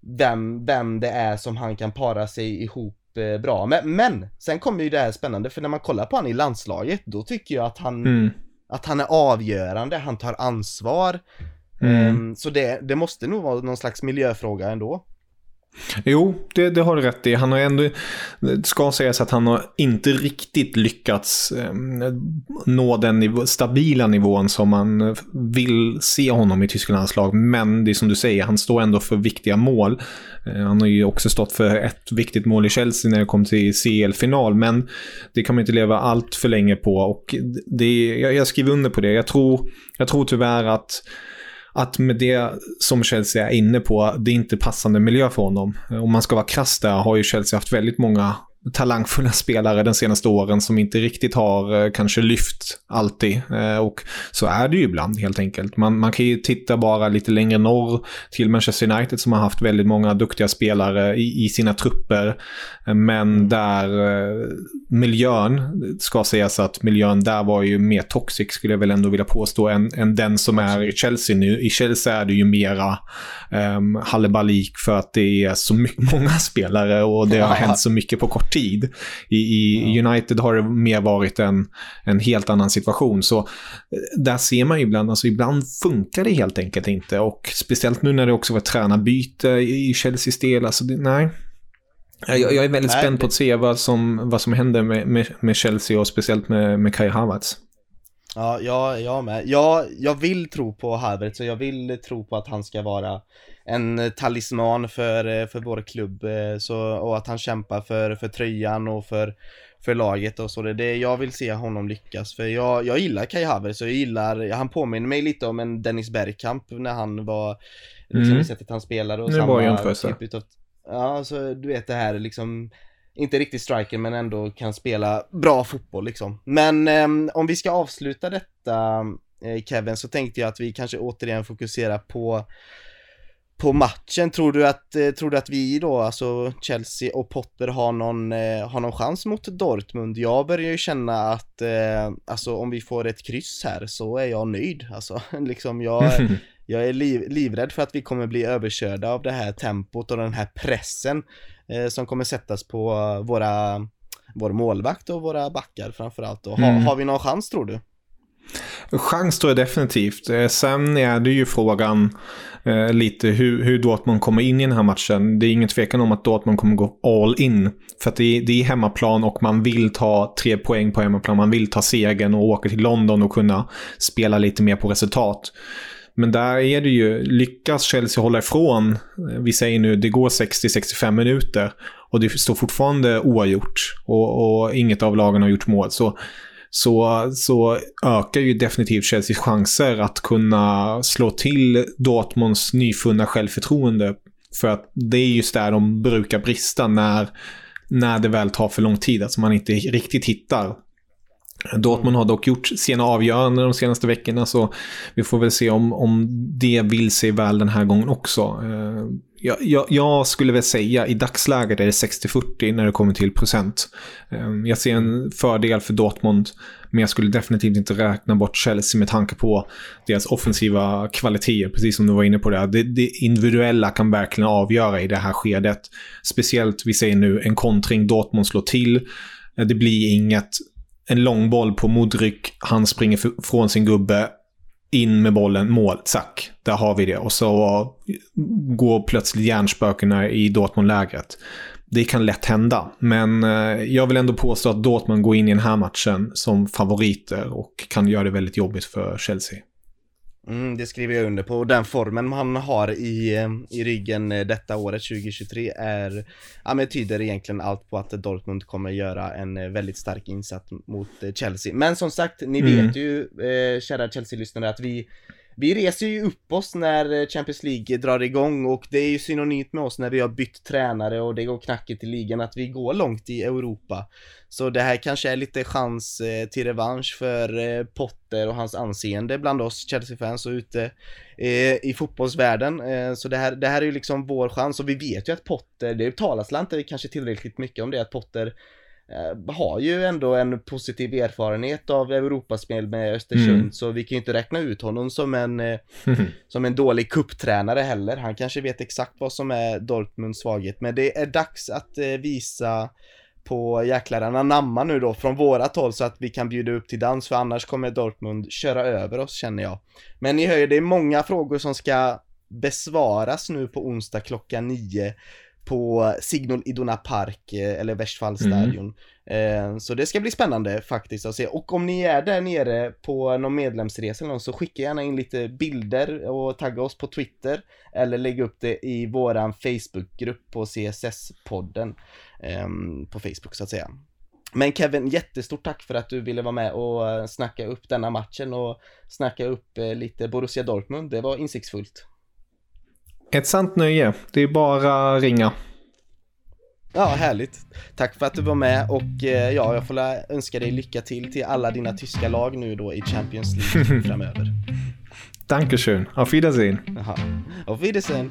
Speaker 1: vem, vem det är som han kan para sig ihop eh, bra men, men sen kommer ju det här spännande för när man kollar på han i landslaget då tycker jag att han mm. att han är avgörande, han tar ansvar. Mm. Um, så det, det måste nog vara någon slags miljöfråga ändå.
Speaker 2: Jo, det, det har du rätt i. Han har ändå, det ska sägas att han har inte riktigt lyckats eh, nå den niv stabila nivån som man vill se honom i Tysklands lag. Men det är som du säger, han står ändå för viktiga mål. Eh, han har ju också stått för ett viktigt mål i Chelsea när det kom till CL-final, men det kan man inte leva allt för länge på. Och det, jag, jag skriver under på det. Jag tror, jag tror tyvärr att att med det som Chelsea är inne på, det är inte passande miljö för honom. Om man ska vara krass där har ju Chelsea haft väldigt många talangfulla spelare den senaste åren som inte riktigt har eh, kanske lyft alltid. Eh, och så är det ju ibland helt enkelt. Man, man kan ju titta bara lite längre norr till Manchester United som har haft väldigt många duktiga spelare i, i sina trupper. Eh, men där miljön, ska sägas att miljön där var ju mer toxic skulle jag väl ändå vilja påstå än, än den som är i Chelsea nu. I Chelsea är det ju mera um, halibalik för att det är så mycket, många spelare och det har hänt så mycket på kort tid. I, i ja. United har det mer varit en, en helt annan situation. Så eh, där ser man ju ibland, alltså ibland funkar det helt enkelt inte. Och speciellt nu när det också var tränarbyte i Chelseas del, alltså det, nej. Jag, jag, är väldigt nej, spänd på att se vad som, vad som händer med, med, med Chelsea och speciellt med, med Kai Havertz.
Speaker 1: Ja, jag, jag med. Jag, jag vill tro på Havertz och jag vill tro på att han ska vara en talisman för, eh, för vår klubb eh, så, och att han kämpar för, för tröjan och för, för laget och så. Det är det jag vill se honom lyckas för jag, jag gillar Kai Havertz och jag gillar, han påminner mig lite om en Dennis Bergkamp när han var, liksom mm. sättet han spelade och
Speaker 2: det samma typ utav,
Speaker 1: ja så du vet det här liksom inte riktigt striker men ändå kan spela bra fotboll liksom. Men eh, om vi ska avsluta detta eh, Kevin så tänkte jag att vi kanske återigen fokuserar på på matchen. Tror du att, eh, tror du att vi då, alltså Chelsea och Potter har någon, eh, har någon chans mot Dortmund? Jag börjar ju känna att, eh, alltså om vi får ett kryss här så är jag nöjd. Alltså liksom jag, jag är liv, livrädd för att vi kommer bli överkörda av det här tempot och den här pressen eh, som kommer sättas på våra, vår målvakt och våra backar framförallt. Och ha, mm. Har vi någon chans tror du?
Speaker 2: Chans tror jag definitivt. Eh, sen är det ju frågan eh, lite hur, hur Dortmund kommer in i den här matchen. Det är ingen tvekan om att Dortmund kommer gå all in. För att det är, det är hemmaplan och man vill ta tre poäng på hemmaplan. Man vill ta segern och åka till London och kunna spela lite mer på resultat. Men där är det ju, lyckas Chelsea hålla ifrån, eh, vi säger nu det går 60-65 minuter och det står fortfarande oavgjort och, och inget av lagen har gjort mål. Så så, så ökar ju definitivt Chelseas chanser att kunna slå till Dortmunds nyfunna självförtroende. För att det är just där de brukar brista när, när det väl tar för lång tid. Alltså man inte riktigt hittar Dortmund har dock gjort sena avgöranden de senaste veckorna så vi får väl se om, om det vill sig väl den här gången också. Eh, jag, jag, jag skulle väl säga i dagsläget är det 60-40 när det kommer till procent. Ehm, jag ser en fördel för Dortmund men jag skulle definitivt inte räkna bort Chelsea med tanke på deras offensiva kvaliteter, precis som du var inne på det. Det, det individuella kan verkligen avgöra i det här skedet. Speciellt, vi säger nu, en kontring, Dortmund slår till. Det blir inget en långboll på Modric. Han springer från sin gubbe. In med bollen, mål, zack. Där har vi det. Och så går plötsligt hjärnspökena i Dortmund-lägret. Det kan lätt hända, men eh, jag vill ändå påstå att Dortmund går in i den här matchen som favoriter och kan göra det väldigt jobbigt för Chelsea.
Speaker 1: Mm, det skriver jag under på. Den formen man har i, eh, i ryggen eh, detta året 2023 är, ja men tyder egentligen allt på att Dortmund kommer göra en eh, väldigt stark insats mot Chelsea. Men som sagt, ni mm. vet ju, eh, kära Chelsea-lyssnare, att vi vi reser ju upp oss när eh, Champions League drar igång och det är ju synonymt med oss när vi har bytt tränare och det går knackigt i ligan att vi går långt i Europa. Så det här kanske är lite chans eh, till revansch för eh, Potter och hans anseende bland oss Chelsea-fans och ute i fotbollsvärlden. Så det här, det här är ju liksom vår chans och vi vet ju att Potter, det talas inte kanske tillräckligt mycket om det, att Potter har ju ändå en positiv erfarenhet av Europaspel med Östersund mm. så vi kan ju inte räkna ut honom som en som en dålig kupptränare heller. Han kanske vet exakt vad som är Dortmunds svaghet men det är dags att visa på jäklar anamma nu då från vårat håll så att vi kan bjuda upp till dans för annars kommer Dortmund köra över oss känner jag. Men ni hör ju, det är många frågor som ska besvaras nu på onsdag klockan nio på Signal Iduna Park eh, eller Westfallstadion. Mm. Så det ska bli spännande faktiskt att se. Och om ni är där nere på någon medlemsresa eller något, så skicka gärna in lite bilder och tagga oss på Twitter. Eller lägg upp det i våran Facebookgrupp på CSS-podden. Ehm, på Facebook så att säga. Men Kevin, jättestort tack för att du ville vara med och eh, snacka upp denna matchen och snacka upp lite Borussia Dortmund. Det var insiktsfullt.
Speaker 2: Ett sant nöje. Det är bara ringa.
Speaker 1: Ja, härligt. Tack för att du var med och eh, ja, jag får önska dig lycka till till alla dina tyska lag nu då i Champions League framöver.
Speaker 2: Dankeschön. Auf Wiedersehen.
Speaker 1: Aha. Auf Wiedersehen.